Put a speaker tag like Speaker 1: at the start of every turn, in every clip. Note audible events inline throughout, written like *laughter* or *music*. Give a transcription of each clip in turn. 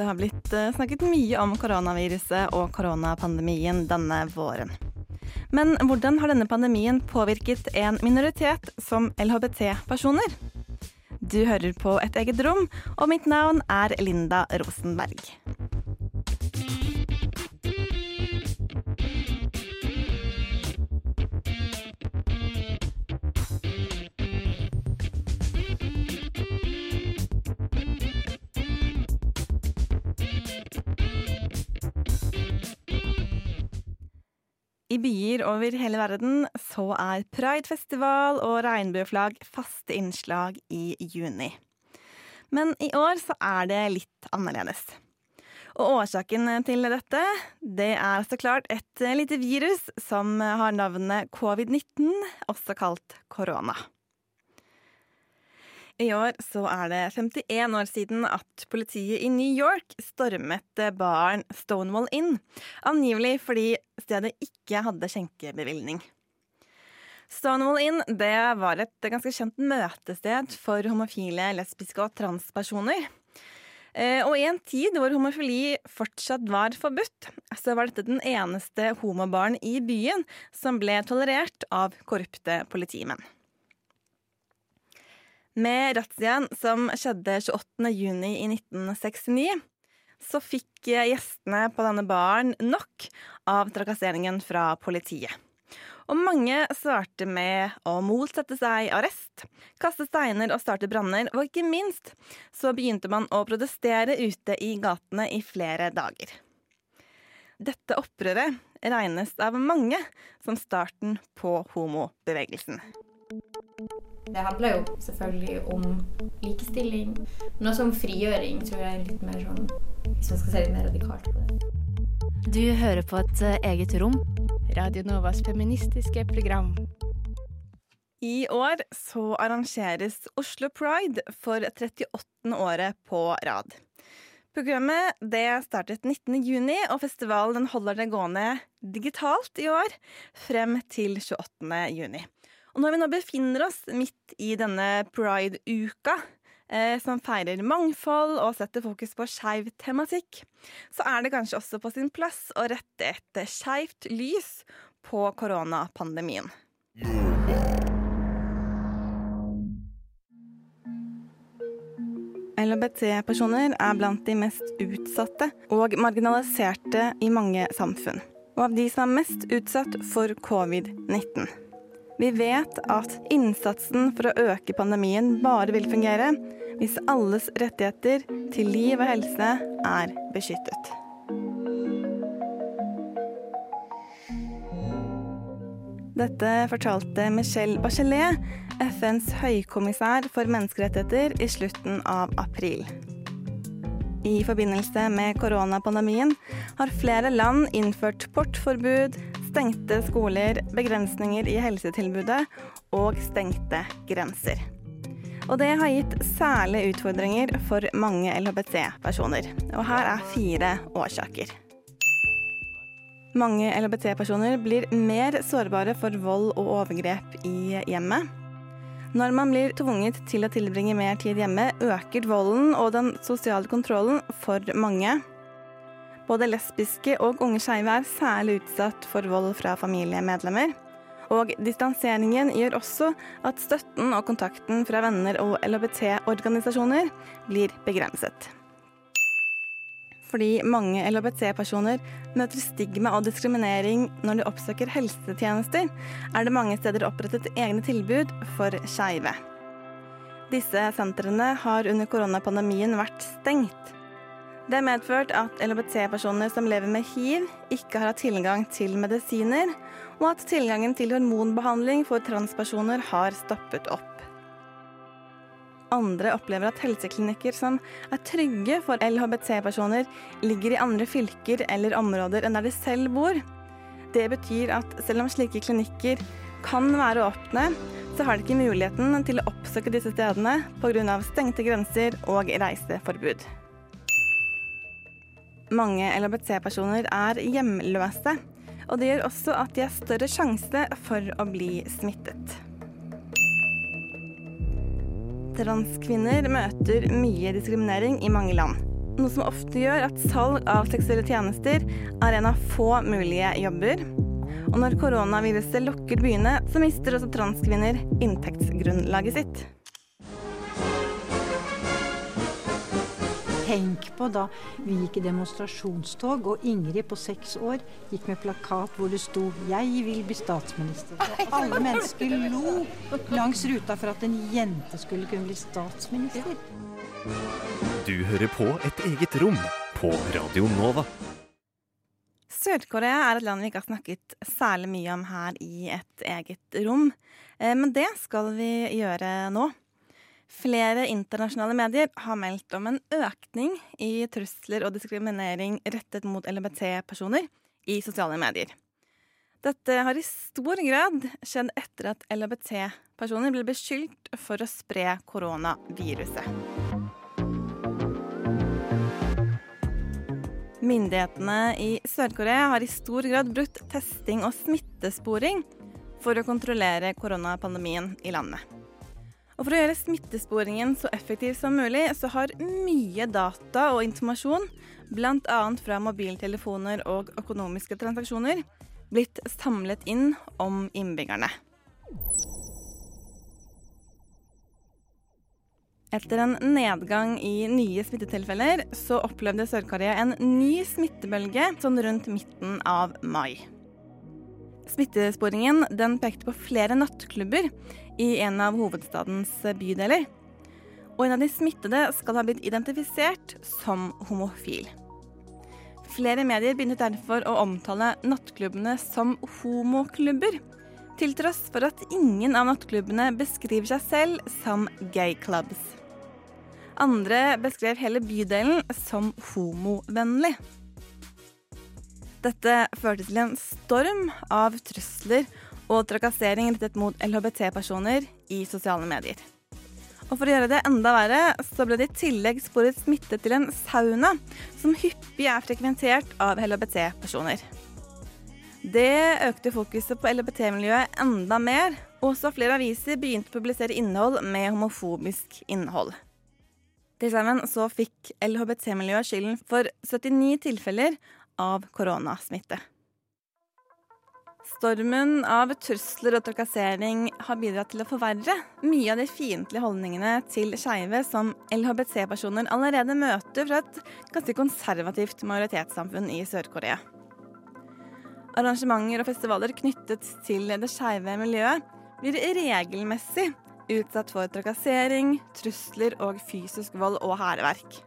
Speaker 1: Det har blitt eh, snakket mye om koronaviruset og koronapandemien denne våren. Men hvordan har denne pandemien påvirket en minoritet som LHBT-personer? Du hører på Et eget rom, og mitt navn er Linda Rosenberg. I byer over hele verden så er pridefestival og regnbueflagg faste innslag i juni. Men i år så er det litt annerledes. Og årsaken til dette, det er så klart et lite virus som har navnet covid-19, også kalt korona. I år så er det 51 år siden at politiet i New York stormet baren Stonewall Inn, angivelig fordi stedet ikke hadde skjenkebevilgning. Stonewall Inn det var et ganske kjent møtested for homofile, lesbiske og transpersoner. Eh, Og i en tid hvor homofili fortsatt var forbudt, så var dette den eneste homobaren i byen som ble tolerert av korrupte politimenn. Med razziaen som skjedde 28. juni i 1969, så fikk gjestene på denne baren nok av trakasseringen fra politiet. Og mange svarte med å motsette seg arrest, kaste steiner og starte branner, og ikke minst så begynte man å protestere ute i gatene i flere dager. Dette opprøret regnes av mange som starten på homobevegelsen.
Speaker 2: Det handler jo selvfølgelig om likestilling, Noe som frigjøring, tror jeg er litt mer sånn Hvis man skal se litt mer radikalt på det.
Speaker 3: Du hører på et eh, eget rom.
Speaker 4: Radio Novas feministiske program.
Speaker 1: I år så arrangeres Oslo Pride for 38. året på rad. Programmet det startet 19. juni, og festivalen holder det gående digitalt i år frem til 28. Og når vi nå befinner oss midt i denne pride-uka, eh, som feirer mangfold og setter fokus på skeiv tematikk, så er det kanskje også på sin plass å rette et skeivt lys på koronapandemien. LHBT-personer er blant de mest utsatte og marginaliserte i mange samfunn. Og av de som er mest utsatt for covid-19. Vi vet at innsatsen for å øke pandemien bare vil fungere hvis alles rettigheter til liv og helse er beskyttet. Dette fortalte Michelle Bachelet, FNs høykommissær for menneskerettigheter, i slutten av april. I forbindelse med koronapandemien har flere land innført portforbud, stengte skoler, begrensninger i helsetilbudet og stengte grenser. Og det har gitt særlige utfordringer for mange LHBT-personer. Og her er fire årsaker. Mange LHBT-personer blir mer sårbare for vold og overgrep i hjemmet. Når man blir tvunget til å tilbringe mer tid hjemme, øker volden og den sosiale kontrollen for mange. Både lesbiske og unge skeive er særlig utsatt for vold fra familiemedlemmer. Og distanseringen gjør også at støtten og kontakten fra venner og LHBT-organisasjoner blir begrenset. Fordi mange LHBT-personer møter stigma og diskriminering når de oppsøker helsetjenester, er det mange steder opprettet egne tilbud for skeive. Disse sentrene har under koronapandemien vært stengt. Det har medført at LHBT-personer som lever med hiv, ikke har hatt tilgang til medisiner, og at tilgangen til hormonbehandling for transpersoner har stoppet opp. Andre opplever at helseklinikker som er trygge for LHBT-personer, ligger i andre fylker eller områder enn der de selv bor. Det betyr at selv om slike klinikker kan være åpne, så har de ikke muligheten til å oppsøke disse stedene pga. stengte grenser og reiseforbud. Mange LHBT-personer er hjemløse, og det gjør også at de har større sjanse for å bli smittet. Transkvinner møter mye diskriminering i mange land. Noe som ofte gjør at salg av seksuelle tjenester er en av få mulige jobber. Og når koronaviruset lokker byene, så mister også transkvinner inntektsgrunnlaget sitt.
Speaker 5: Tenk på da vi gikk i demonstrasjonstog, og Ingrid på seks år gikk med plakat hvor det sto 'Jeg vil bli statsminister'. Og alle mennesker lo langs ruta for at en jente skulle kunne bli statsminister.
Speaker 6: Du hører på Et eget rom på Radio Nova.
Speaker 1: Sør-Korea er et land vi ikke har snakket særlig mye om her i et eget rom. Eh, Men det skal vi gjøre nå. Flere internasjonale medier har meldt om en økning i trusler og diskriminering rettet mot LHBT-personer i sosiale medier. Dette har i stor grad skjedd etter at LHBT-personer ble beskyldt for å spre koronaviruset. Myndighetene i Sør-Korea har i stor grad brukt testing og smittesporing for å kontrollere koronapandemien i landet. Og For å gjøre smittesporingen så effektiv som mulig, så har mye data og informasjon, bl.a. fra mobiltelefoner og økonomiske transaksjoner, blitt samlet inn om innbyggerne. Etter en nedgang i nye smittetilfeller, så opplevde Sør-Korea en ny smittebølge sånn rundt midten av mai. Smittesporingen den pekte på flere nattklubber i en av hovedstadens bydeler. Og en av de smittede skal ha blitt identifisert som homofil. Flere medier begynte derfor å omtale nattklubbene som homoklubber, til tross for at ingen av nattklubbene beskriver seg selv som gay clubs. Andre beskrev hele bydelen som homovennlig. Dette førte til en storm av trusler og trakassering rettet mot LHBT-personer i sosiale medier. Og For å gjøre det enda verre, så ble det i tillegg sporet smitte til en sauna, som hyppig er frekventert av LHBT-personer. Det økte fokuset på LHBT-miljøet enda mer, og så flere aviser begynte å publisere innhold med homofobisk innhold. Til sammen så fikk LHBT-miljøet skylden for 79 tilfeller av koronasmitte. Stormen av trusler og trakassering har bidratt til å forverre mye av de fiendtlige holdningene til skeive som LHBT-personer allerede møter fra et ganske konservativt majoritetssamfunn i Sør-Korea. Arrangementer og festivaler knyttet til det skeive miljøet blir regelmessig utsatt for trakassering, trusler og fysisk vold og hærverk.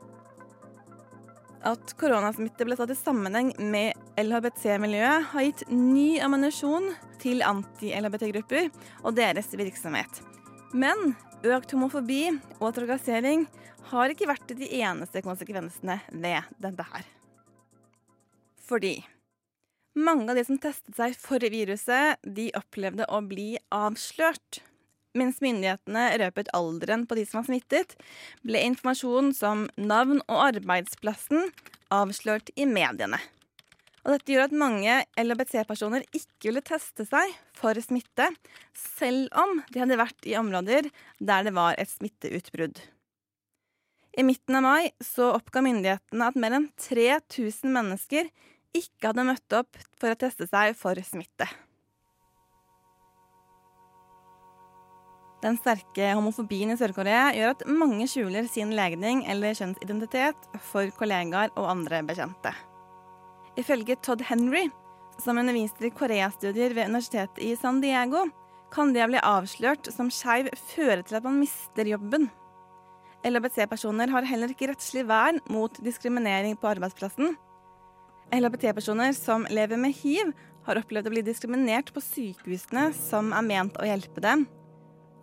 Speaker 1: At koronasmitte ble satt i sammenheng med LHBT-miljøet, har gitt ny ammunisjon til anti-LHBT-grupper og deres virksomhet. Men økt homofobi og trakassering har ikke vært de eneste konsekvensene ved dette her. Fordi mange av de som testet seg for viruset, de opplevde å bli avslørt mens myndighetene røpet alderen på de som var smittet, ble informasjon som navn og arbeidsplassen avslørt i mediene. Og dette gjør at mange LHBT-personer ikke ville teste seg for smitte, selv om de hadde vært i områder der det var et smitteutbrudd. I midten av mai så oppga myndighetene at mer enn 3000 mennesker ikke hadde møtt opp for å teste seg for smitte. Den sterke homofobien i Sør-Korea gjør at mange skjuler sin legning eller kjønnsidentitet for kollegaer og andre bekjente. Ifølge Todd Henry, som underviser i koreastudier ved universitetet i San Diego, kan det å bli avslørt som skeiv føre til at man mister jobben. LHBT-personer har heller ikke rettslig vern mot diskriminering på arbeidsplassen. LHBT-personer som lever med hiv, har opplevd å bli diskriminert på sykehusene som er ment å hjelpe dem.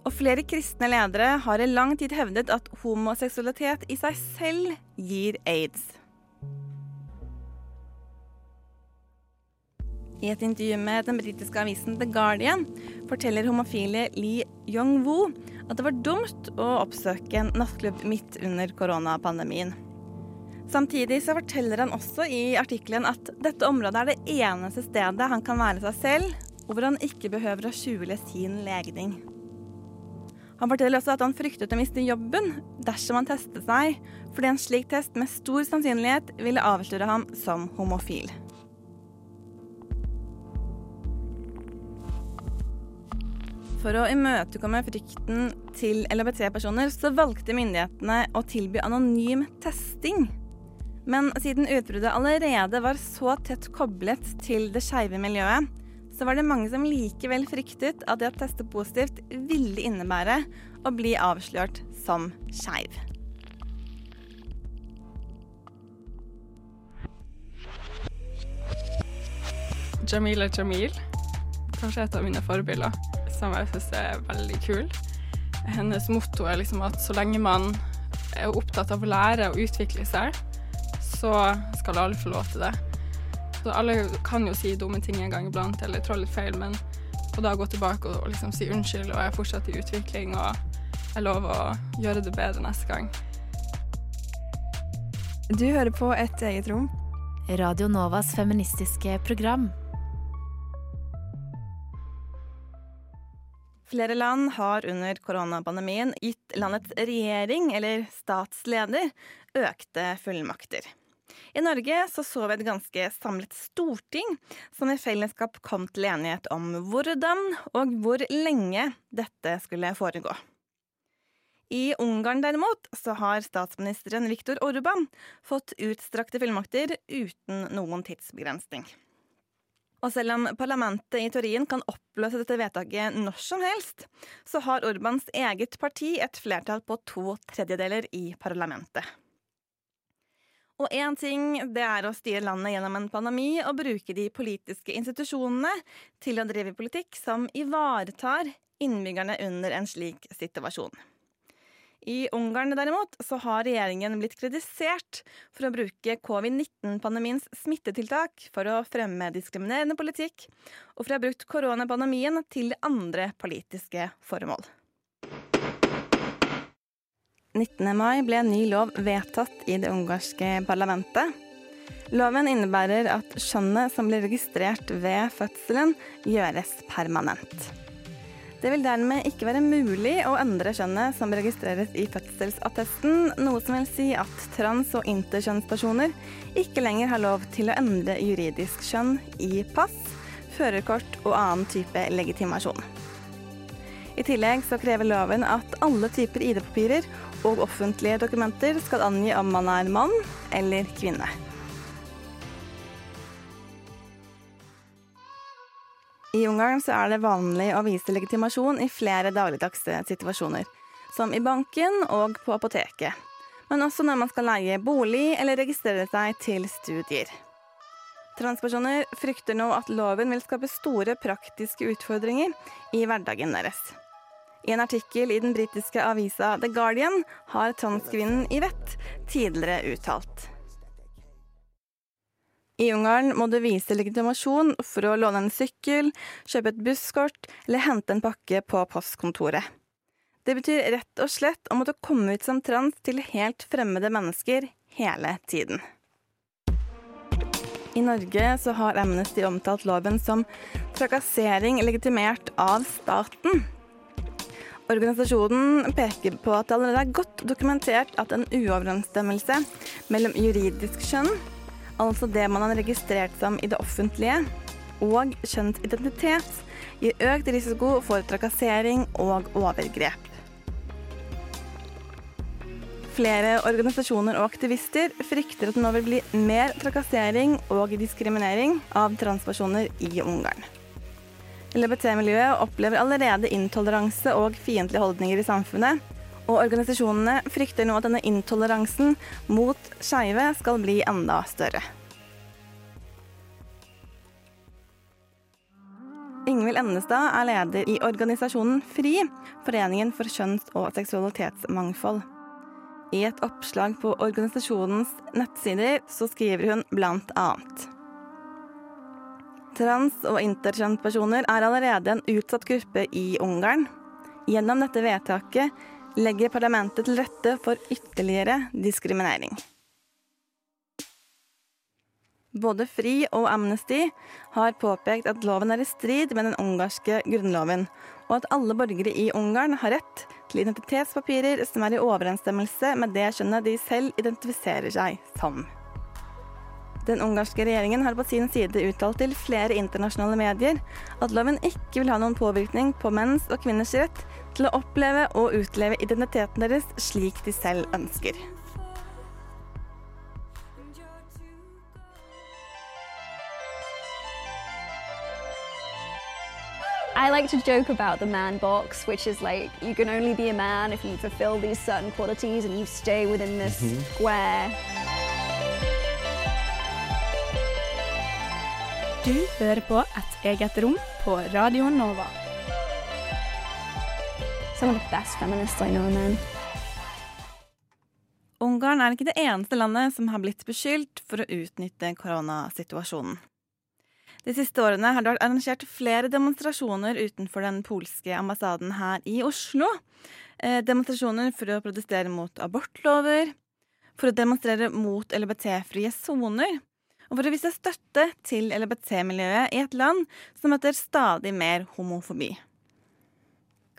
Speaker 1: Og flere kristne ledere har i lang tid hevdet at homoseksualitet i seg selv gir aids. I et intervju med den britiske avisen The Guardian forteller homofile Lee Young-woo at det var dumt å oppsøke en nattklubb midt under koronapandemien. Samtidig så forteller han også i artikkelen at dette området er det eneste stedet han kan være seg selv, og hvor han ikke behøver å skjule sin legning. Han forteller også at han fryktet å miste jobben dersom han testet seg, fordi en slik test med stor sannsynlighet ville avsløre ham som homofil. For å imøtekomme frykten til LHBT-personer, så valgte myndighetene å tilby anonym testing. Men siden utbruddet allerede var så tett koblet til det skeive miljøet, så var det mange som likevel fryktet at det å teste positivt ville innebære å bli avslørt som skeiv.
Speaker 7: Jamila Jamil, kanskje et av mine forbilder, som jeg syns er veldig kul. Hennes motto er liksom at så lenge man er opptatt av å lære og utvikle seg, så skal alle få lov til det. Så alle kan jo si dumme ting en gang iblant, eller trå litt feil, men å da gå tilbake og, og liksom si unnskyld, og jeg er fortsatt i utvikling, og jeg lover å gjøre det bedre neste gang.
Speaker 8: Du hører på Et eget rom.
Speaker 3: Radio Novas feministiske program.
Speaker 1: Flere land har under koronapandemien gitt landets regjering, eller statsleder, økte fullmakter. I Norge så, så vi et ganske samlet storting som i fellesskap kom til enighet om hvordan og hvor lenge dette skulle foregå. I Ungarn derimot så har statsministeren Viktor Orban fått utstrakte fullmakter uten noen tidsbegrensning. Og selv om parlamentet i teorien kan oppløse dette vedtaket når som helst, så har Orbans eget parti et flertall på to tredjedeler i parlamentet. Og én ting det er å styre landet gjennom en pandemi og bruke de politiske institusjonene til å drive politikk som ivaretar innbyggerne under en slik situasjon. I Ungarn derimot så har regjeringen blitt kritisert for å bruke covid-19-pandemiens smittetiltak for å fremme diskriminerende politikk, og for å ha brukt koronapandemien til andre politiske formål. 19. mai ble en ny lov vedtatt i det ungarske parlamentet. Loven innebærer at skjønnet som blir registrert ved fødselen, gjøres permanent. Det vil dermed ikke være mulig å endre skjønnet som registreres i fødselsattesten, noe som vil si at trans- og interkjønnspersoner ikke lenger har lov til å endre juridisk skjønn i pass, førerkort og annen type legitimasjon. I tillegg så krever loven at alle typer ID-papirer og offentlige dokumenter skal angi om man er mann eller kvinne. I Ungarn er det vanlig å vise legitimasjon i flere dagligdagse situasjoner, som i banken og på apoteket, men også når man skal leie bolig eller registrere seg til studier. Transpersoner frykter nå at loven vil skape store praktiske utfordringer i hverdagen deres. I en artikkel i den britiske avisa The Guardian har transkvinnen Yvette tidligere uttalt. I Ungarn må du vise legitimasjon for å låne en sykkel, kjøpe et busskort eller hente en pakke på postkontoret. Det betyr rett og slett å måtte komme ut som trans til helt fremmede mennesker hele tiden. I Norge så har Amnesty omtalt loven som trakassering legitimert av staten. Organisasjonen peker på at det allerede er godt dokumentert at en uoverensstemmelse mellom juridisk kjønn, altså det man har registrert som i det offentlige, og kjønnsidentitet, gir økt risiko for trakassering og overgrep. Flere organisasjoner og aktivister frykter at det nå vil bli mer trakassering og diskriminering av transpersoner i Ungarn. LHBT-miljøet opplever allerede intoleranse og fiendtlige holdninger i samfunnet, og organisasjonene frykter nå at denne intoleransen mot skeive skal bli enda større. Ingvild Endestad er leder i organisasjonen FRI, Foreningen for kjønns- og seksualitetsmangfold. I et oppslag på organisasjonens nettsider så skriver hun blant annet Trans- og interkjønnspersoner er allerede en utsatt gruppe i Ungarn. Gjennom dette vedtaket legger parlamentet til rette for ytterligere diskriminering. Både FRI og Amnesty har påpekt at loven er i strid med den ungarske grunnloven, og at alle borgere i Ungarn har rett til identitetspapirer som er i overensstemmelse med det skjønnet de selv identifiserer seg som. Den ungarske regjeringen har på sin side uttalt til flere internasjonale medier at loven ikke vil ha noen påvirkning på menns og kvinners rett til å oppleve og utleve identiteten deres slik de selv ønsker.
Speaker 9: I like to joke about the man box, which is like you can only be a man if you fulfill these certain qualities and you stay within this
Speaker 10: Mhm.
Speaker 9: square.
Speaker 4: Du hører på Et eget rom på Radio Nova.
Speaker 9: Some of the best feminists I know, man.
Speaker 1: Ungarn er ikke det eneste landet som har blitt beskyldt for å utnytte koronasituasjonen. De siste årene har det vært arrangert flere demonstrasjoner utenfor den polske ambassaden her i Oslo. Eh, demonstrasjoner for å protestere mot abortlover, for å demonstrere mot LBT-frie soner, og for å vise støtte til LHBT-miljøet i et land som møter stadig mer homofobi.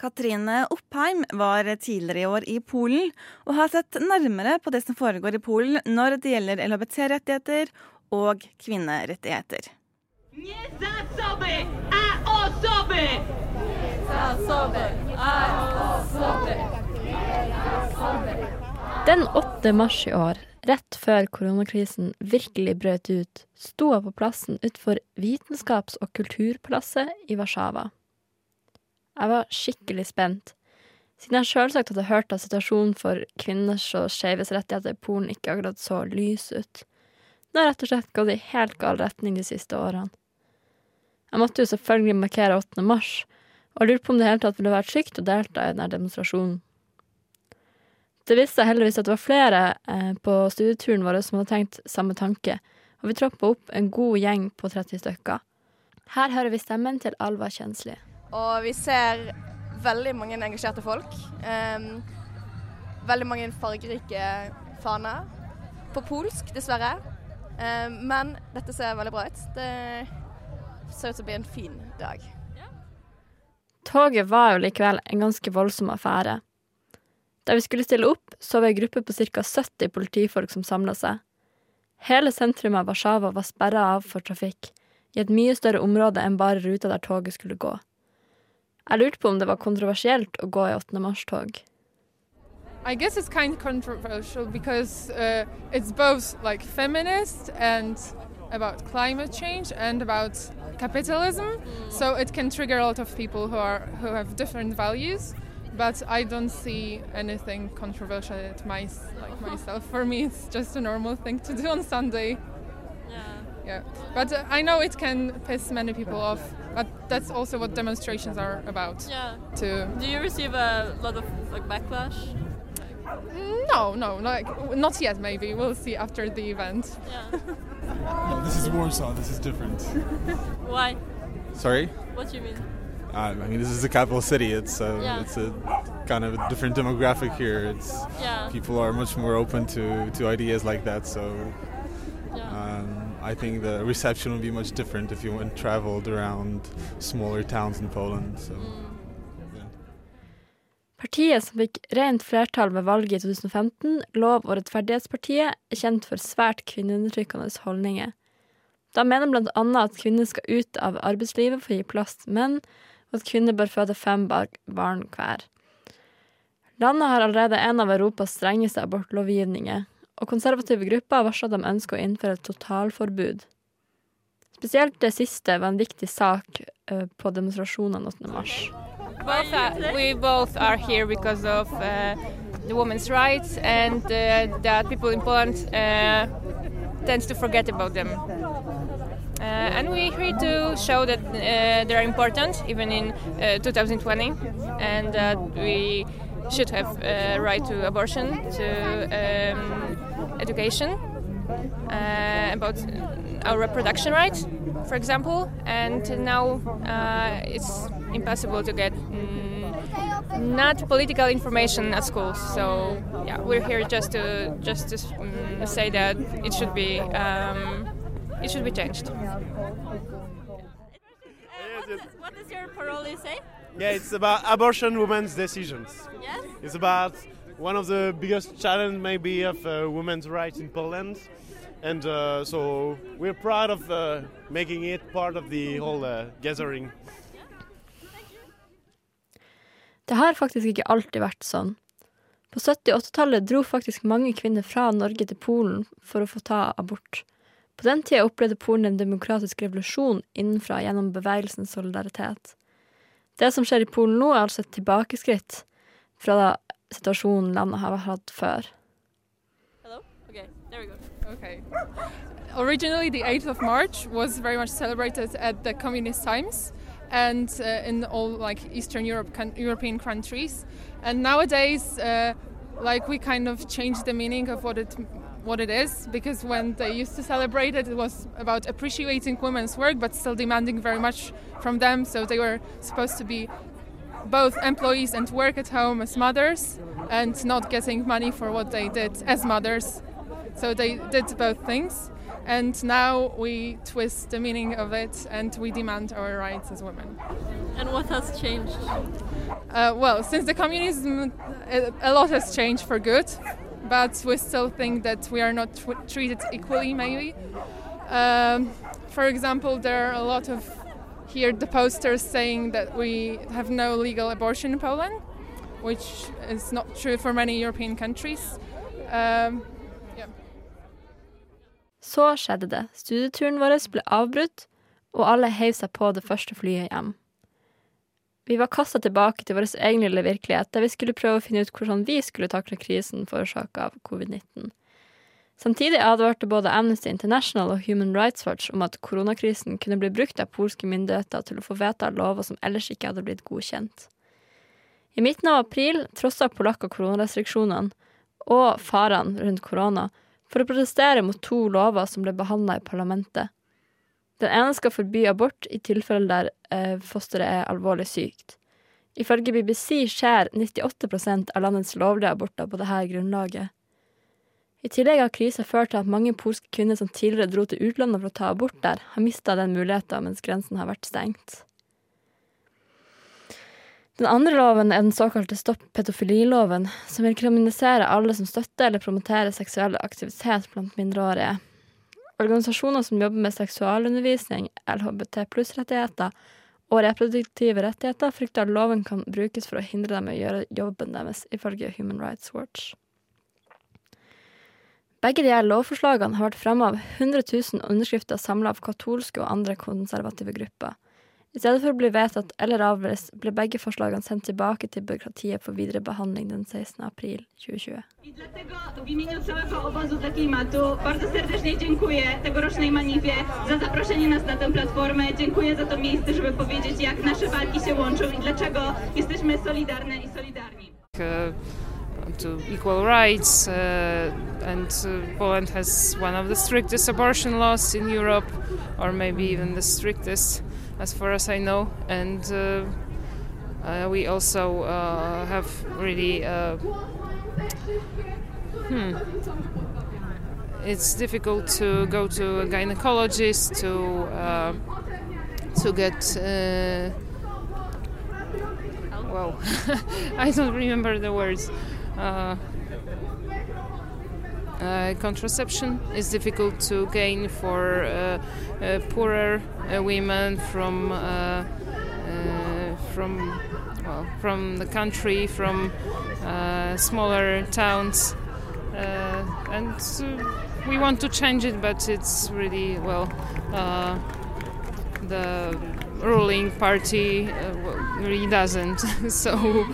Speaker 1: Katrine Oppheim var tidligere i år i Polen og har sett nærmere på det som foregår i Polen når det gjelder LHBT-rettigheter og kvinnerettigheter.
Speaker 10: Zasoby, a osoby! Zasoby, a osoby!
Speaker 11: Den 8. mars i år, rett før koronakrisen virkelig brøt ut, sto jeg på plassen utenfor Vitenskaps- og kulturpalasset i Warszawa. Jeg var skikkelig spent, siden jeg selvsagt hadde hørt at situasjonen for kvinners og skeives rettigheter i Polen ikke akkurat så lys ut. Det har rett og slett gått i helt gal retning de siste årene. Jeg måtte jo selvfølgelig markere 8. mars, og lurte på om det hele tatt ville vært trygt å delta i denne demonstrasjonen. Det viste seg heldigvis at det var flere eh, på studieturen vår som hadde tenkt samme tanke, og vi troppa opp en god gjeng på 30 stykker. Her hører vi stemmen til Alva Kjensli.
Speaker 12: Og vi ser veldig mange engasjerte folk. Um, veldig mange fargerike faner. På polsk, dessverre. Um, men dette ser veldig bra ut. Det ser ut til å bli en fin dag.
Speaker 11: Toget var jo likevel en ganske voldsom affære. Da vi skulle stille opp, så vi en gruppe på ca. 70 politifolk som samla seg. Hele sentrum av Warszawa var sperra av for trafikk, i et mye større område enn bare ruta der toget skulle gå. Jeg lurte på om det var kontroversielt å gå i 8. mars-tog.
Speaker 13: I guess it's kind of controversial because uh, it's both like feminist and about climate change and about capitalism. So it can trigger a lot of people who are who have different values. But I don't see anything controversial at my like myself. For me, it's just a normal thing to do on Sunday.
Speaker 14: Yeah.
Speaker 13: Yeah, but uh, I know it can piss many people off. But that's also what demonstrations are about.
Speaker 14: Yeah.
Speaker 13: To
Speaker 14: Do you receive a lot of like backlash?
Speaker 13: no, no, like not yet. Maybe we'll see after the event.
Speaker 14: Yeah. *laughs*
Speaker 15: No, this is Warsaw. This is different.
Speaker 14: Why?
Speaker 15: Sorry.
Speaker 14: What do you mean?
Speaker 15: Uh, I mean, this is a capital city. It's a,
Speaker 14: Yeah.
Speaker 15: it's a kind of a different demographic here. It's
Speaker 14: Yeah.
Speaker 15: people are much more open to, to ideas like that. So um, I think the reception would be much different if you went traveled around smaller towns in Poland. So
Speaker 11: Partiet som fikk rent flertall ved valget i 2015, Lov- og rettferdighetspartiet, er kjent for svært kvinneundertrykkende holdninger. Da mener annet at kvinner skal ut av arbeidslivet for å gi plass til menn, og at kvinner bør føde fem barn hver. Landet har allerede en av Europas strengeste abortlovgivninger, og konservative grupper varsler at de ønsker å innføre et totalforbud. Spesielt det siste var en viktig sak eh, på demonstrasjonene 8. mars.
Speaker 16: Both uh, we both are here because of uh, the women's rights and uh, that people in Poland uh, tends to forget about them. Uh, and we're here to show that uh, they're important even in uh, 2020 and that we should have uh, right to abortion, to um, education, uh, about our reproduction rights, for example, and now uh, it's impossible to get mm, not political information at schools. So yeah, we're here just to just to mm, say that it should be um, it should be changed.
Speaker 14: What does your parole say?
Speaker 17: Yeah, it's about abortion women's decisions.
Speaker 14: Yes?
Speaker 17: It's about one of the biggest challenge maybe of uh, women's rights in Poland. And uh, so we're proud of uh, making it part of the whole uh, gathering.
Speaker 11: Det har faktisk ikke alltid vært sånn. På 70- og 80-tallet dro faktisk mange kvinner fra Norge til Polen for å få ta abort. På den tida opplevde Polen en demokratisk revolusjon innenfra gjennom bevegelsens Solidaritet. Det som skjer i Polen nå, er altså et tilbakeskritt fra da situasjonen landet har hatt før.
Speaker 14: Hello?
Speaker 13: Originally, the 8th of March was very much celebrated at the communist times and uh, in all like Eastern Europe, European countries. And nowadays, uh, like we kind of changed the meaning of what it what it is because when they used to celebrate it, it was about appreciating women's work but still demanding very much from them. So they were supposed to be both employees and work at home as mothers and not getting money for what they did as mothers. So they did both things. And now we twist the meaning of it and we demand our rights as women.
Speaker 14: And what has changed?
Speaker 13: Uh, well, since the communism, a, a lot has changed for good, but we still think that we are not treated equally, maybe. Um, for example, there are a lot of here the posters saying that we have no legal abortion in Poland, which is not true for many European countries. Um.
Speaker 11: Så skjedde det. Studieturen vår ble avbrutt, og alle heiv seg på det første flyet hjem. Vi var kasta tilbake til vår egen lille virkelighet, der vi skulle prøve å finne ut hvordan vi skulle takle krisen forårsaka av covid-19. Samtidig advarte både Amnesty International og Human Rights Watch om at koronakrisen kunne bli brukt av polske myndigheter til å få vedta lover som ellers ikke hadde blitt godkjent. I midten av april trossa polakker koronarestriksjonene og farene rundt korona for å protestere mot to lover som ble behandla i parlamentet. Den ene skal forby abort i tilfeller der eh, fosteret er alvorlig sykt. Ifølge BBC skjer 98% av landets lovlige aborter på dette grunnlaget. I tillegg har krisa ført til at mange polske kvinner som tidligere dro til utlandet for å ta abort der, har mista den muligheten mens grensen har vært stengt. Den andre loven er den såkalte Stopp pedofililoven, som vil kriminalisere alle som støtter eller promoterer seksuell aktivitet blant mindreårige. Organisasjoner som jobber med seksualundervisning, LHBT pluss-rettigheter og reproduktive rettigheter, frykter at loven kan brukes for å hindre dem i å gjøre jobben deres, ifølge Human Rights Watch. Begge de her lovforslagene har vært fremme av 100 000 underskrifter samla av katolske og andre konservative grupper. I stedet for å bli vedtatt eller avvist, ble begge forslagene sendt tilbake til byråkratiet for videre behandling den 16. april 2020.
Speaker 10: W imieniu całego obozu dla klimatu bardzo serdecznie dziękuję tegorocznej Manifie za zaproszenie nas na tę platformę. Dziękuję za to miejsce, żeby powiedzieć, jak nasze walki się łączą i dlaczego jesteśmy solidarne i solidarni.
Speaker 18: Uh, to equal rights, uh, and uh, Poland has one of the strictest abortion laws in Europe, or maybe even the strictest, as far as I know. And uh, uh, we also uh, have really. Hmm. It's difficult to go to a gynecologist to to get. Well, *laughs* I don't remember the words. Uh, uh, contraception is difficult to gain for uh, uh, poorer uh, women from from well from the country, from smaller towns, and we want to change it, but it's really well the ruling party really doesn't. *laughs* so,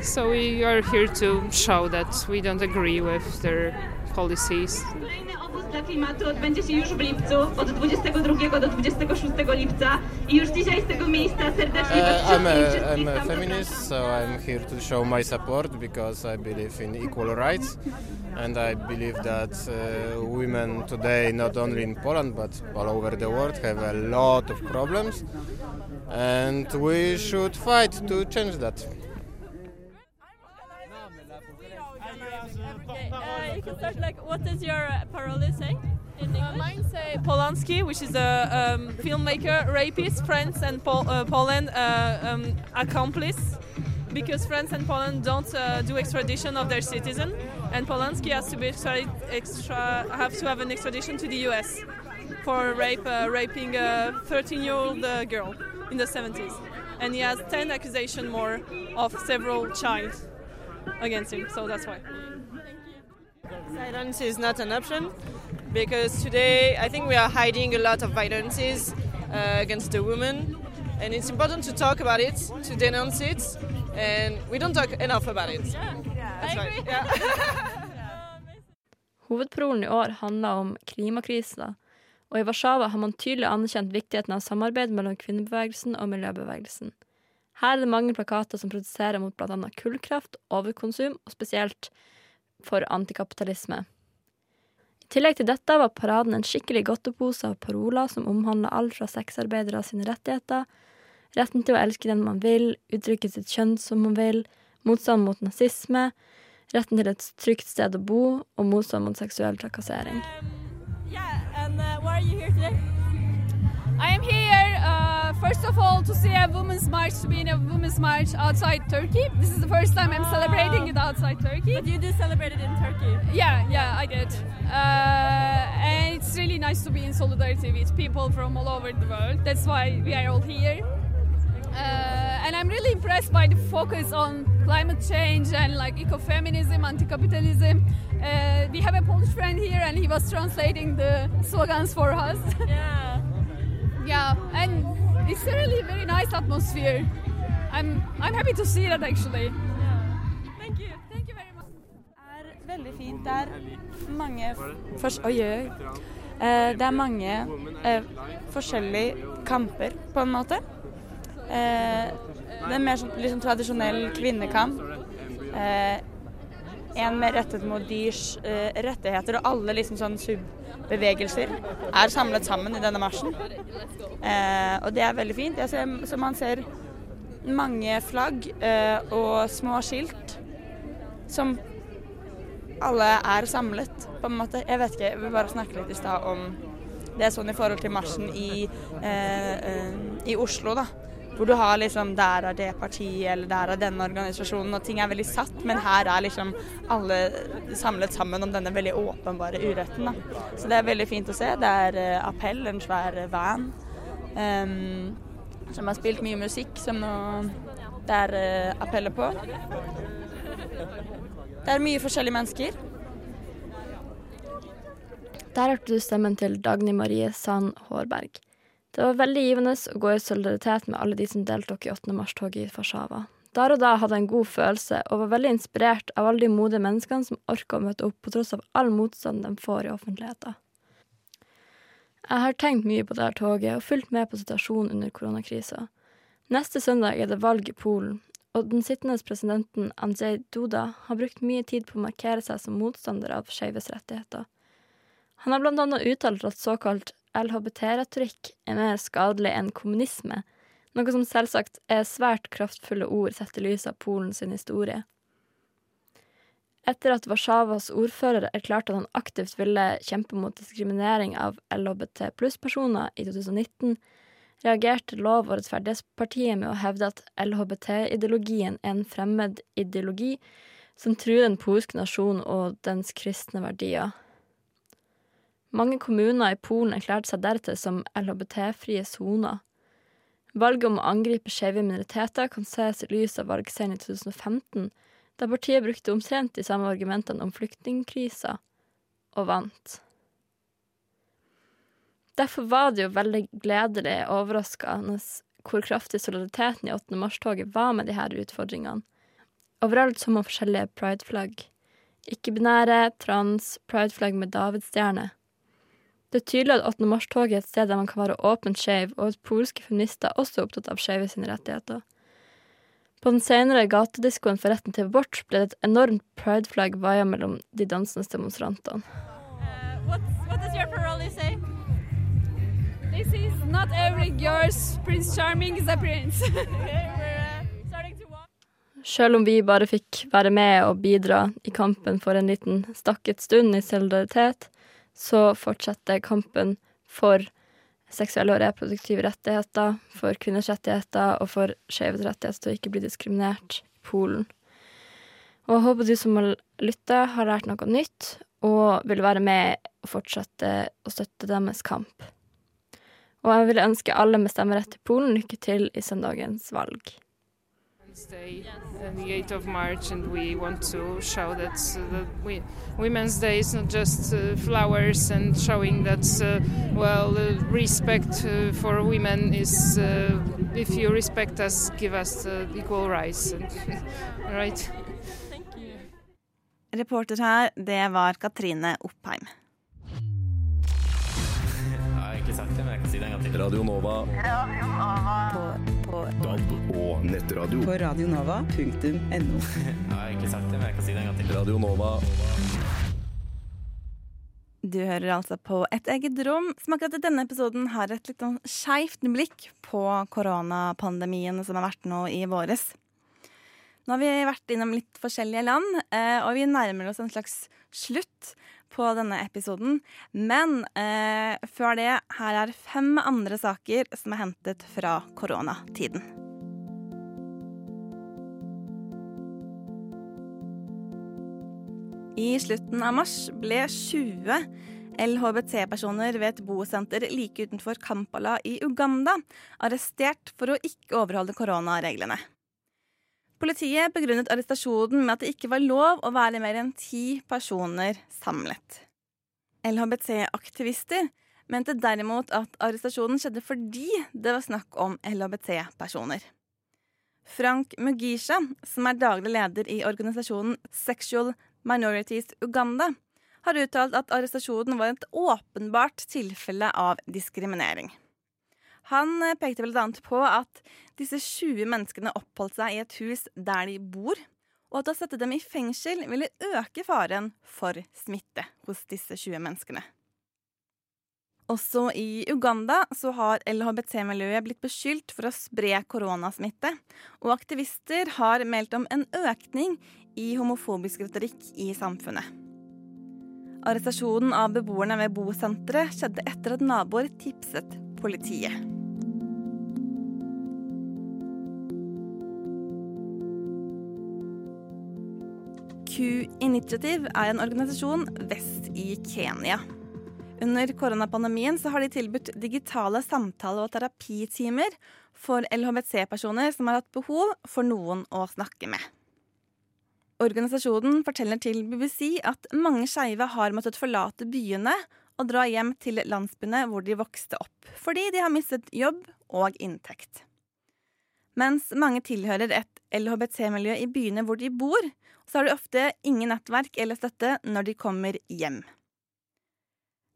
Speaker 18: so we are here to show that we don't agree with their policies.
Speaker 10: Kolejny obóz dla klimatu odbędzie się już w lipcu, od 22 do 26 lipca. I już dzisiaj z tego miejsca serdecznie Was
Speaker 19: Uh, I'm a, I'm a feminist, so I'm here to show my support because I believe in equal rights, and I believe that uh, women today, not only in Poland but all over the world, have a lot of problems, and we should fight to change that.
Speaker 14: Uh, start like, what does your uh, parole say? In English?
Speaker 20: Mine say Polanski, which is a um, filmmaker, rapist, France and Pol- uh, Poland uh, um, accomplice, because France and Poland don't uh, do extradition of their citizen, and Polanski has to be extra, extra have to have an extradition to the U.S. for rape, uh, raping a 13-year-old uh, girl in the 70s, and he has 10 accusations more of several child against him, so that's why.
Speaker 21: Silence is not an option because today I think we are hiding a lot of violences uh, against the women, and it's important to talk about it, to denounce it, and we don't talk enough about it. Yeah, right. Yeah. *laughs*
Speaker 11: Hovedprolen i år handler om klimakrisa, og i Warszawa har man tydelig anerkjent viktigheten av samarbeid mellom kvinnebevegelsen og miljøbevegelsen. Her er det mange plakater som protesterer mot bl.a. kullkraft, overkonsum og spesielt for antikapitalisme. I tillegg til dette var paraden en skikkelig godtepose av paroler som omhandler alt fra sexarbeidere sine rettigheter, retten til å elske den man vil, uttrykke sitt kjønn som man vil, motstand mot nazisme, retten til et trygt sted å bo og motstand mot seksuell trakassering.
Speaker 22: Um, yeah, and, uh, a women's march, to be in a women's march outside Turkey. This is the first time I'm celebrating it outside Turkey.
Speaker 14: But you do celebrate it in Turkey.
Speaker 22: Yeah, yeah, I did. Uh, and it's really nice to be in solidarity with people from all over the world. That's why we are all here. Uh, and I'm really impressed by the focus on climate change and like ecofeminism, anti-capitalism. Uh, we have a Polish friend here, and he was translating the slogans for us.
Speaker 14: Yeah. *laughs*
Speaker 22: yeah, and it's a really very nice atmosphere. I'm I'm happy to see that actually.
Speaker 14: Thank you.
Speaker 22: Thank you very much.
Speaker 23: er veldig fint. Det er mange først, Oi, oi. Eh, det er mange eh, forskjellige kamper, på en måte. Eh, det er mer sånn liksom tradisjonell kvinnekamp. Eh, en mer rettet mot dyrs uh, rettigheter, og alle liksom sånn subbevegelser er samlet sammen i denne marsjen. Uh, og det er veldig fint. Ser, så man ser mange flagg uh, og små skilt som alle er samlet, på en måte. Jeg vet ikke, jeg vil bare snakke litt i stad om det er sånn i forhold til marsjen i, i Oslo, da. Hvor du har liksom Der er det partiet, eller der er denne organisasjonen, og ting er veldig satt. Men her er liksom alle samlet sammen om denne veldig åpenbare uretten, da. Så det er veldig fint å se. Det er uh, Appell, en svær eh, van. um, som har spilt mye musikk, som nå det er uh, appeller på. Det er mye forskjellige mennesker.
Speaker 11: Der hørte du stemmen til Dagny Marie Sand Hårberg. Det var veldig givende å gå i solidaritet med alle de som deltok i 8. mars-toget i Warszawa. Der og da hadde jeg en god følelse, og var veldig inspirert av alle de modige menneskene som orker å møte opp på tross av all motstand de får i offentligheten. Jeg har tenkt mye på dette toget og fulgt med på situasjonen under koronakrisa. Neste søndag er det valg i Polen, og den sittende presidenten Andrzej Duda har brukt mye tid på å markere seg som motstander av skeives rettigheter. Han har blant annet uttalt at såkalt LHBT-retorikk er mer skadelig enn kommunisme, noe som selvsagt er svært kraftfulle ord sett i lys av Polen sin historie. Etter at Warszawas ordfører erklærte at han aktivt ville kjempe mot diskriminering av LHBT pluss-personer i 2019, reagerte Lov- og rettferdighetspartiet med å hevde at LHBT-ideologien er en fremmed ideologi som truer den polske nasjonen og dens kristne verdier. Mange kommuner i Polen erklærte seg deretter som LHBT-frie soner. Valget om å angripe skeive minoriteter kan ses i lys av valgseieren i 2015, da partiet brukte omtrent de samme argumentene om flyktningkrisa, og vant. Derfor var det jo veldig gledelig og overraskende hvor kraftig solidariteten i 8. mars-toget var med her utfordringene. Overalt så man forskjellige prideflagg. ikke-binære, trans, prideflagg med davidsstjerne. Det er tydelig at 8. mars-toget er et sted der man kan være åpent skeiv, og at polske feminister også er opptatt av skeive sine rettigheter. På den senere gatediskoen for retten til abort ble det et enormt prideflagg vaia mellom de dansende demonstrantene.
Speaker 14: Selv what does your parole say?
Speaker 22: This is not every girl's Prince Charming is a prince.
Speaker 11: Sjøl om vi bare fikk være med og bidra i kampen for en liten stakket stund i solidaritet, så fortsetter kampen for seksuelle og reproduktive rettigheter, for kvinners rettigheter og for skeives rettigheter til å ikke bli diskriminert i Polen. Og jeg håper du som har lytta, har lært noe nytt og vil være med og fortsette å støtte deres kamp. Og jeg vil ønske alle med stemmerett i Polen lykke til i søndagens valg.
Speaker 18: Day, uh, the 8th of March, and we want to show that, uh, that we, Women's Day is not just uh, flowers and showing that, uh, well, uh, respect uh, for women is, if you respect us, give us equal rights. And, *laughs* right?
Speaker 1: Reporter her, det var Katrine Oppheim. *laughs*
Speaker 24: ikke sagt det, men jeg kan si det en gang til. Radio Nova.
Speaker 25: På, på DAB og nettradio. På radionova.no. *laughs*
Speaker 24: jeg har ikke sagt det, men jeg kan si det en gang til. Radio Nova.
Speaker 1: Du hører altså på Et eget rom, som akkurat i denne episoden har et litt sånn skeivt blikk på koronapandemien som har vært nå i våres. Nå har vi vært innom litt forskjellige land, eh, og vi nærmer oss en slags slutt på denne episoden. Men eh, før det, her er fem andre saker som er hentet fra koronatiden. I slutten av mars ble 20 LHBT-personer ved et bosenter like utenfor Kampala i Uganda arrestert for å ikke overholde koronareglene. Politiet begrunnet arrestasjonen med at det ikke var lov å være mer enn ti personer samlet. LHBT-aktivister mente derimot at arrestasjonen skjedde fordi det var snakk om LHBT-personer. Frank Mugisha, som er daglig leder i organisasjonen Sexual Minorities Uganda, har uttalt at arrestasjonen var et åpenbart tilfelle av diskriminering. Han eh, pekte bl.a. på at disse 20 menneskene oppholdt seg i et hus der de bor, og at å sette dem i fengsel ville øke faren for smitte hos disse 20 menneskene. Også i Uganda så har LHBT-miljøet blitt beskyldt for å spre koronasmitte, og aktivister har meldt om en økning i homofobisk retorikk i samfunnet. Arrestasjonen av beboerne ved bosenteret skjedde etter at naboer tipset politiet. Q-Initiative er en organisasjon vest i Kenya. Under koronapandemien så har de tilbudt digitale samtale- og terapitimer for LHBC-personer som har hatt behov for noen å snakke med. Organisasjonen forteller til BBC at mange skeive har måttet forlate byene og dra hjem til landsbyene hvor de vokste opp, fordi de har mistet jobb og inntekt. Mens mange tilhører et LHBT-miljø i byene hvor de bor, så har de ofte ingen nettverk eller støtte når de kommer hjem.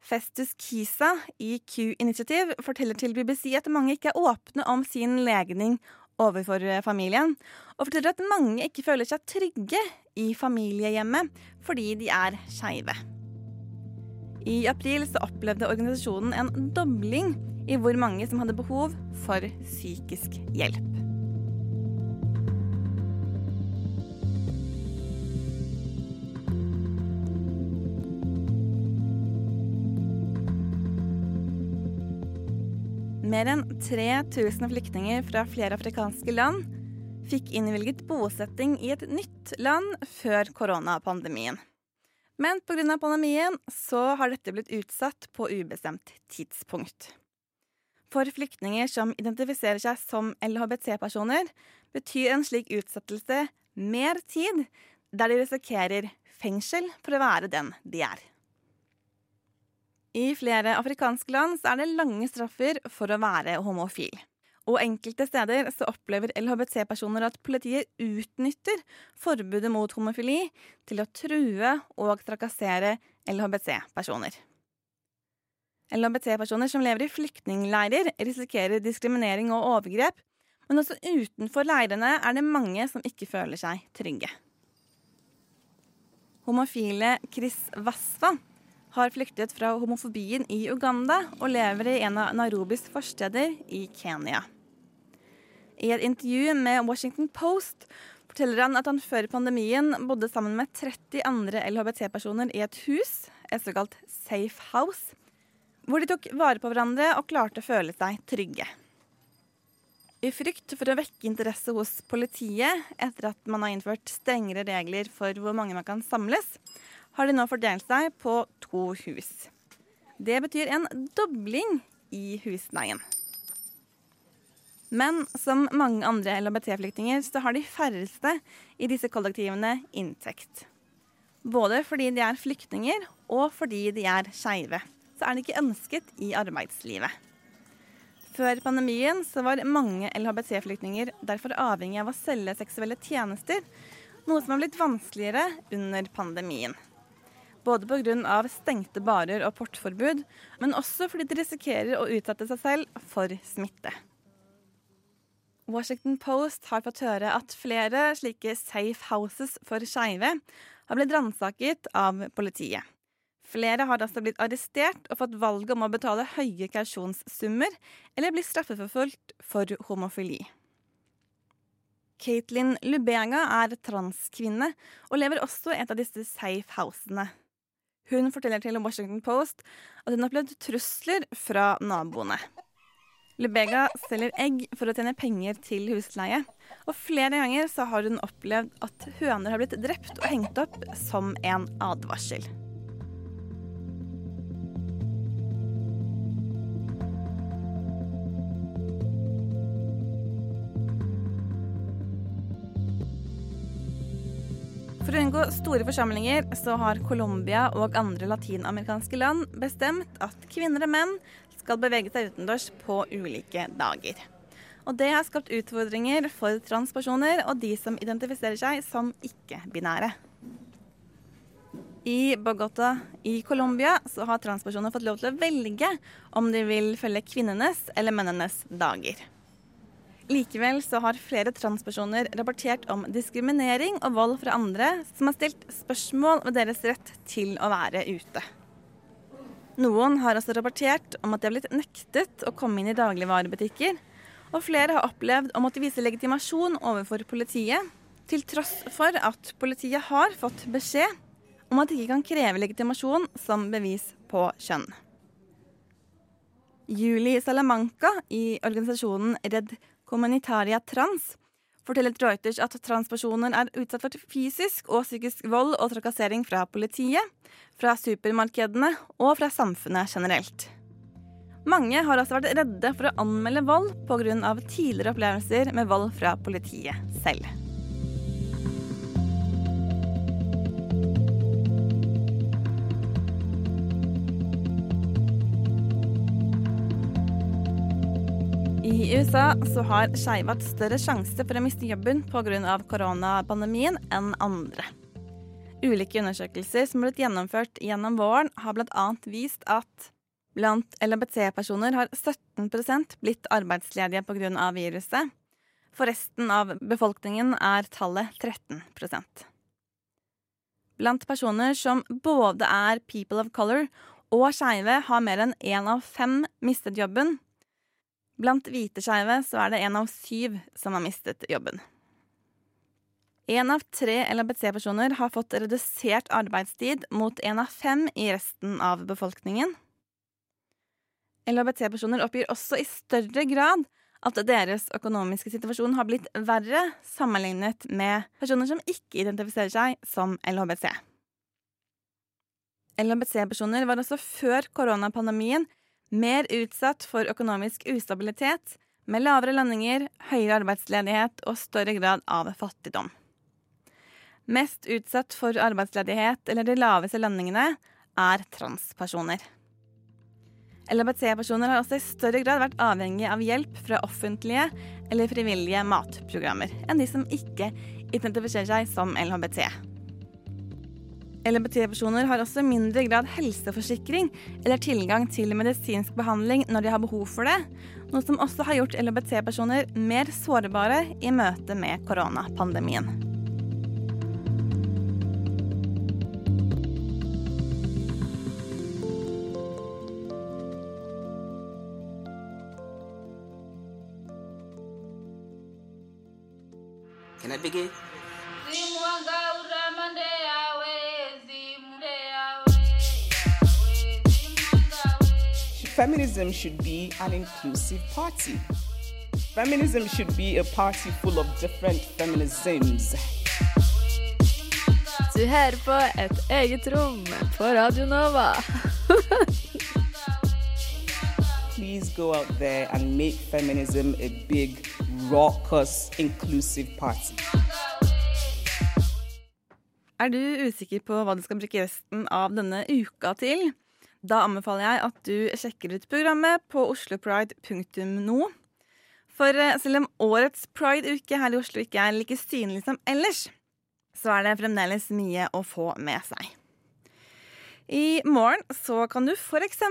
Speaker 1: Festus Kisa i Q-initiativ forteller til BBC at mange ikke er åpne om sin legning overfor familien, og forteller at mange ikke føler seg trygge i familiehjemmet fordi de er skeive. I april så opplevde organisasjonen en dobling i hvor mange som hadde behov for psykisk hjelp. Mer enn 3000 flyktninger fra flere afrikanske land fikk innvilget bosetting i et nytt land før koronapandemien. Men pga. pandemien så har dette blitt utsatt på ubestemt tidspunkt. For flyktninger som identifiserer seg som LHBT-personer, betyr en slik utsettelse mer tid, der de risikerer fengsel for å være den de er. I flere afrikanske land er det lange straffer for å være homofil. Og enkelte steder så opplever LHBT-personer at politiet utnytter forbudet mot homofili til å true og trakassere LHBT-personer. LHBT-personer som lever i flyktningleirer, risikerer diskriminering og overgrep, men også utenfor leirene er det mange som ikke føler seg trygge. Homofile Chris Wasfa har flyktet fra homofobien i Uganda og lever i en av Nairobis forsteder i Kenya. I et intervju med Washington Post forteller han at han før pandemien bodde sammen med 30 andre LHBT-personer i et hus, et såkalt safe house, hvor de tok vare på hverandre og klarte å føle seg trygge. I frykt for å vekke interesse hos politiet etter at man har innført strengere regler for hvor mange man kan samles, har de nå fordelt seg på to hus. Det betyr en dobling i husleien. Men som mange andre LHBT-flyktninger så har de færreste i disse kollektivene inntekt. Både fordi de er flyktninger og fordi de er skeive. Så er de ikke ønsket i arbeidslivet. Før pandemien så var mange LHBT-flyktninger derfor avhengig av å selge seksuelle tjenester, noe som har blitt vanskeligere under pandemien. Både pga. stengte barer og portforbud, men også fordi de risikerer å utsette seg selv for smitte. Washington Post har fått høre at flere slike safe houses for skeive har blitt ransaket av politiet. Flere har altså blitt arrestert og fått valget om å betale høye kausjonssummer eller bli straffeforfulgt for homofili. Caitlin Lubega er transkvinne og lever også i et av disse safe housene. Hun forteller til Washington Post at hun har opplevd trusler fra naboene. Lebega selger egg for å tjene penger til husleie. Og flere ganger har hun opplevd at høner har blitt drept og hengt opp som en advarsel. For å unngå store forsamlinger så har Colombia og andre latinamerikanske land bestemt at kvinner og menn skal bevege seg utendørs på ulike dager. Og det har skapt utfordringer for transpersoner og de som identifiserer seg som ikke-binære. I Bogotá i Colombia så har transpersoner fått lov til å velge om de vil følge kvinnenes eller mennenes dager. Likevel så har flere transpersoner rapportert om diskriminering og vold fra andre som har stilt spørsmål ved deres rett til å være ute. Noen har også rapportert om at de har blitt nektet å komme inn i dagligvarebutikker. Og flere har opplevd å måtte vise legitimasjon overfor politiet, til tross for at politiet har fått beskjed om at de ikke kan kreve legitimasjon som bevis på kjønn. Julie Salamanca i organisasjonen Redd Communitaria Trans forteller Reuters at transpersoner er utsatt for fysisk og psykisk vold og trakassering fra politiet, fra supermarkedene og fra samfunnet generelt. Mange har også vært redde for å anmelde vold pga. tidligere opplevelser med vold fra politiet selv. I USA så har skeive hatt større sjanse for å miste jobben pga. koronapandemien enn andre. Ulike undersøkelser som har blitt gjennomført gjennom våren, har bl.a. vist at blant LHBT-personer har 17% blitt arbeidsledige pga. viruset. For resten av befolkningen er tallet 13% Blant personer som både er people of color og skeive, har mer enn én av fem mistet jobben. Blant hvite skeive så er det én av syv som har mistet jobben. Én av tre LHBT-personer har fått redusert arbeidstid mot én av fem i resten av befolkningen. LHBT-personer oppgir også i større grad at deres økonomiske situasjon har blitt verre sammenlignet med personer som ikke identifiserer seg som LHBT. LHBT-personer var også før koronapandemien mer utsatt for økonomisk ustabilitet, med lavere lønninger, høyere arbeidsledighet og større grad av fattigdom. Mest utsatt for arbeidsledighet eller de laveste lønningene er transpersoner. LHBT-personer har også i større grad vært avhengig av hjelp fra offentlige eller frivillige matprogrammer enn de som ikke identifiserer seg som LHBT. LHBT-personer har også mindre grad helseforsikring eller tilgang til medisinsk behandling når de har behov for det, noe som også har gjort LHBT-personer mer sårbare i møte med koronapandemien.
Speaker 26: Feminism should be an inclusive party. Feminism should be a party full of different feminisms.
Speaker 11: Du hører på Et eget rom på Radio Nova. *laughs*
Speaker 26: Please go out there and make feminism a big, raucous, inclusive party.
Speaker 1: Er du usikker på hva du skal bruke resten av denne uka til? Da anbefaler jeg at du sjekker ut programmet på oslopride.no. For eh, selv om årets pride-uke her i Oslo ikke er like synlig som ellers, så er det fremdeles mye å få med seg. I morgen så kan du f.eks.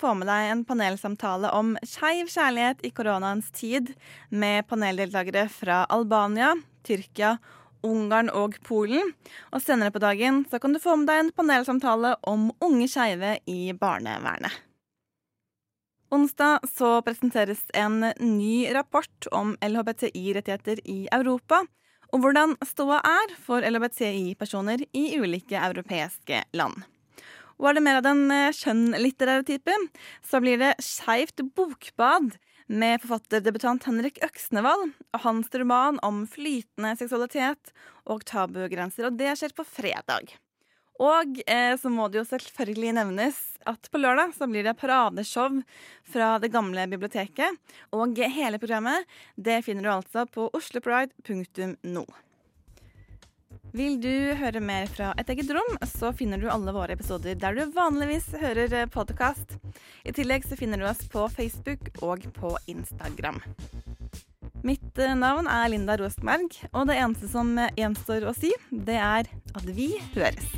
Speaker 1: få med deg en panelsamtale om skeiv kjærlighet i koronaens tid, med paneldeltakere fra Albania, Tyrkia Ungarn og Polen. Og senere på dagen så kan du få med deg en panelsamtale om unge skeive i barnevernet. Onsdag så presenteres en ny rapport om LHBTI-rettigheter i Europa, og hvordan ståa er for LHBTI-personer i ulike europeiske land. Og er det mer av den skjønnlitterære typen, så blir det Skeivt bokbad med forfatterdebutant Henrik Øksnevald og hans roman om flytende seksualitet og tabugrenser. Og det skjer på fredag. Og eh, så må det jo selvfølgelig nevnes at på lørdag så blir det paradeshow fra det gamle biblioteket. Og hele programmet det finner du altså på oslopride.no. Vil du høre mer fra Et eget rom, så finner du alle våre episoder der du vanligvis hører podkast. I tillegg så finner du oss på Facebook og på Instagram. Mitt navn er Linda Rostberg, og det eneste som gjenstår å si, det er at vi høres.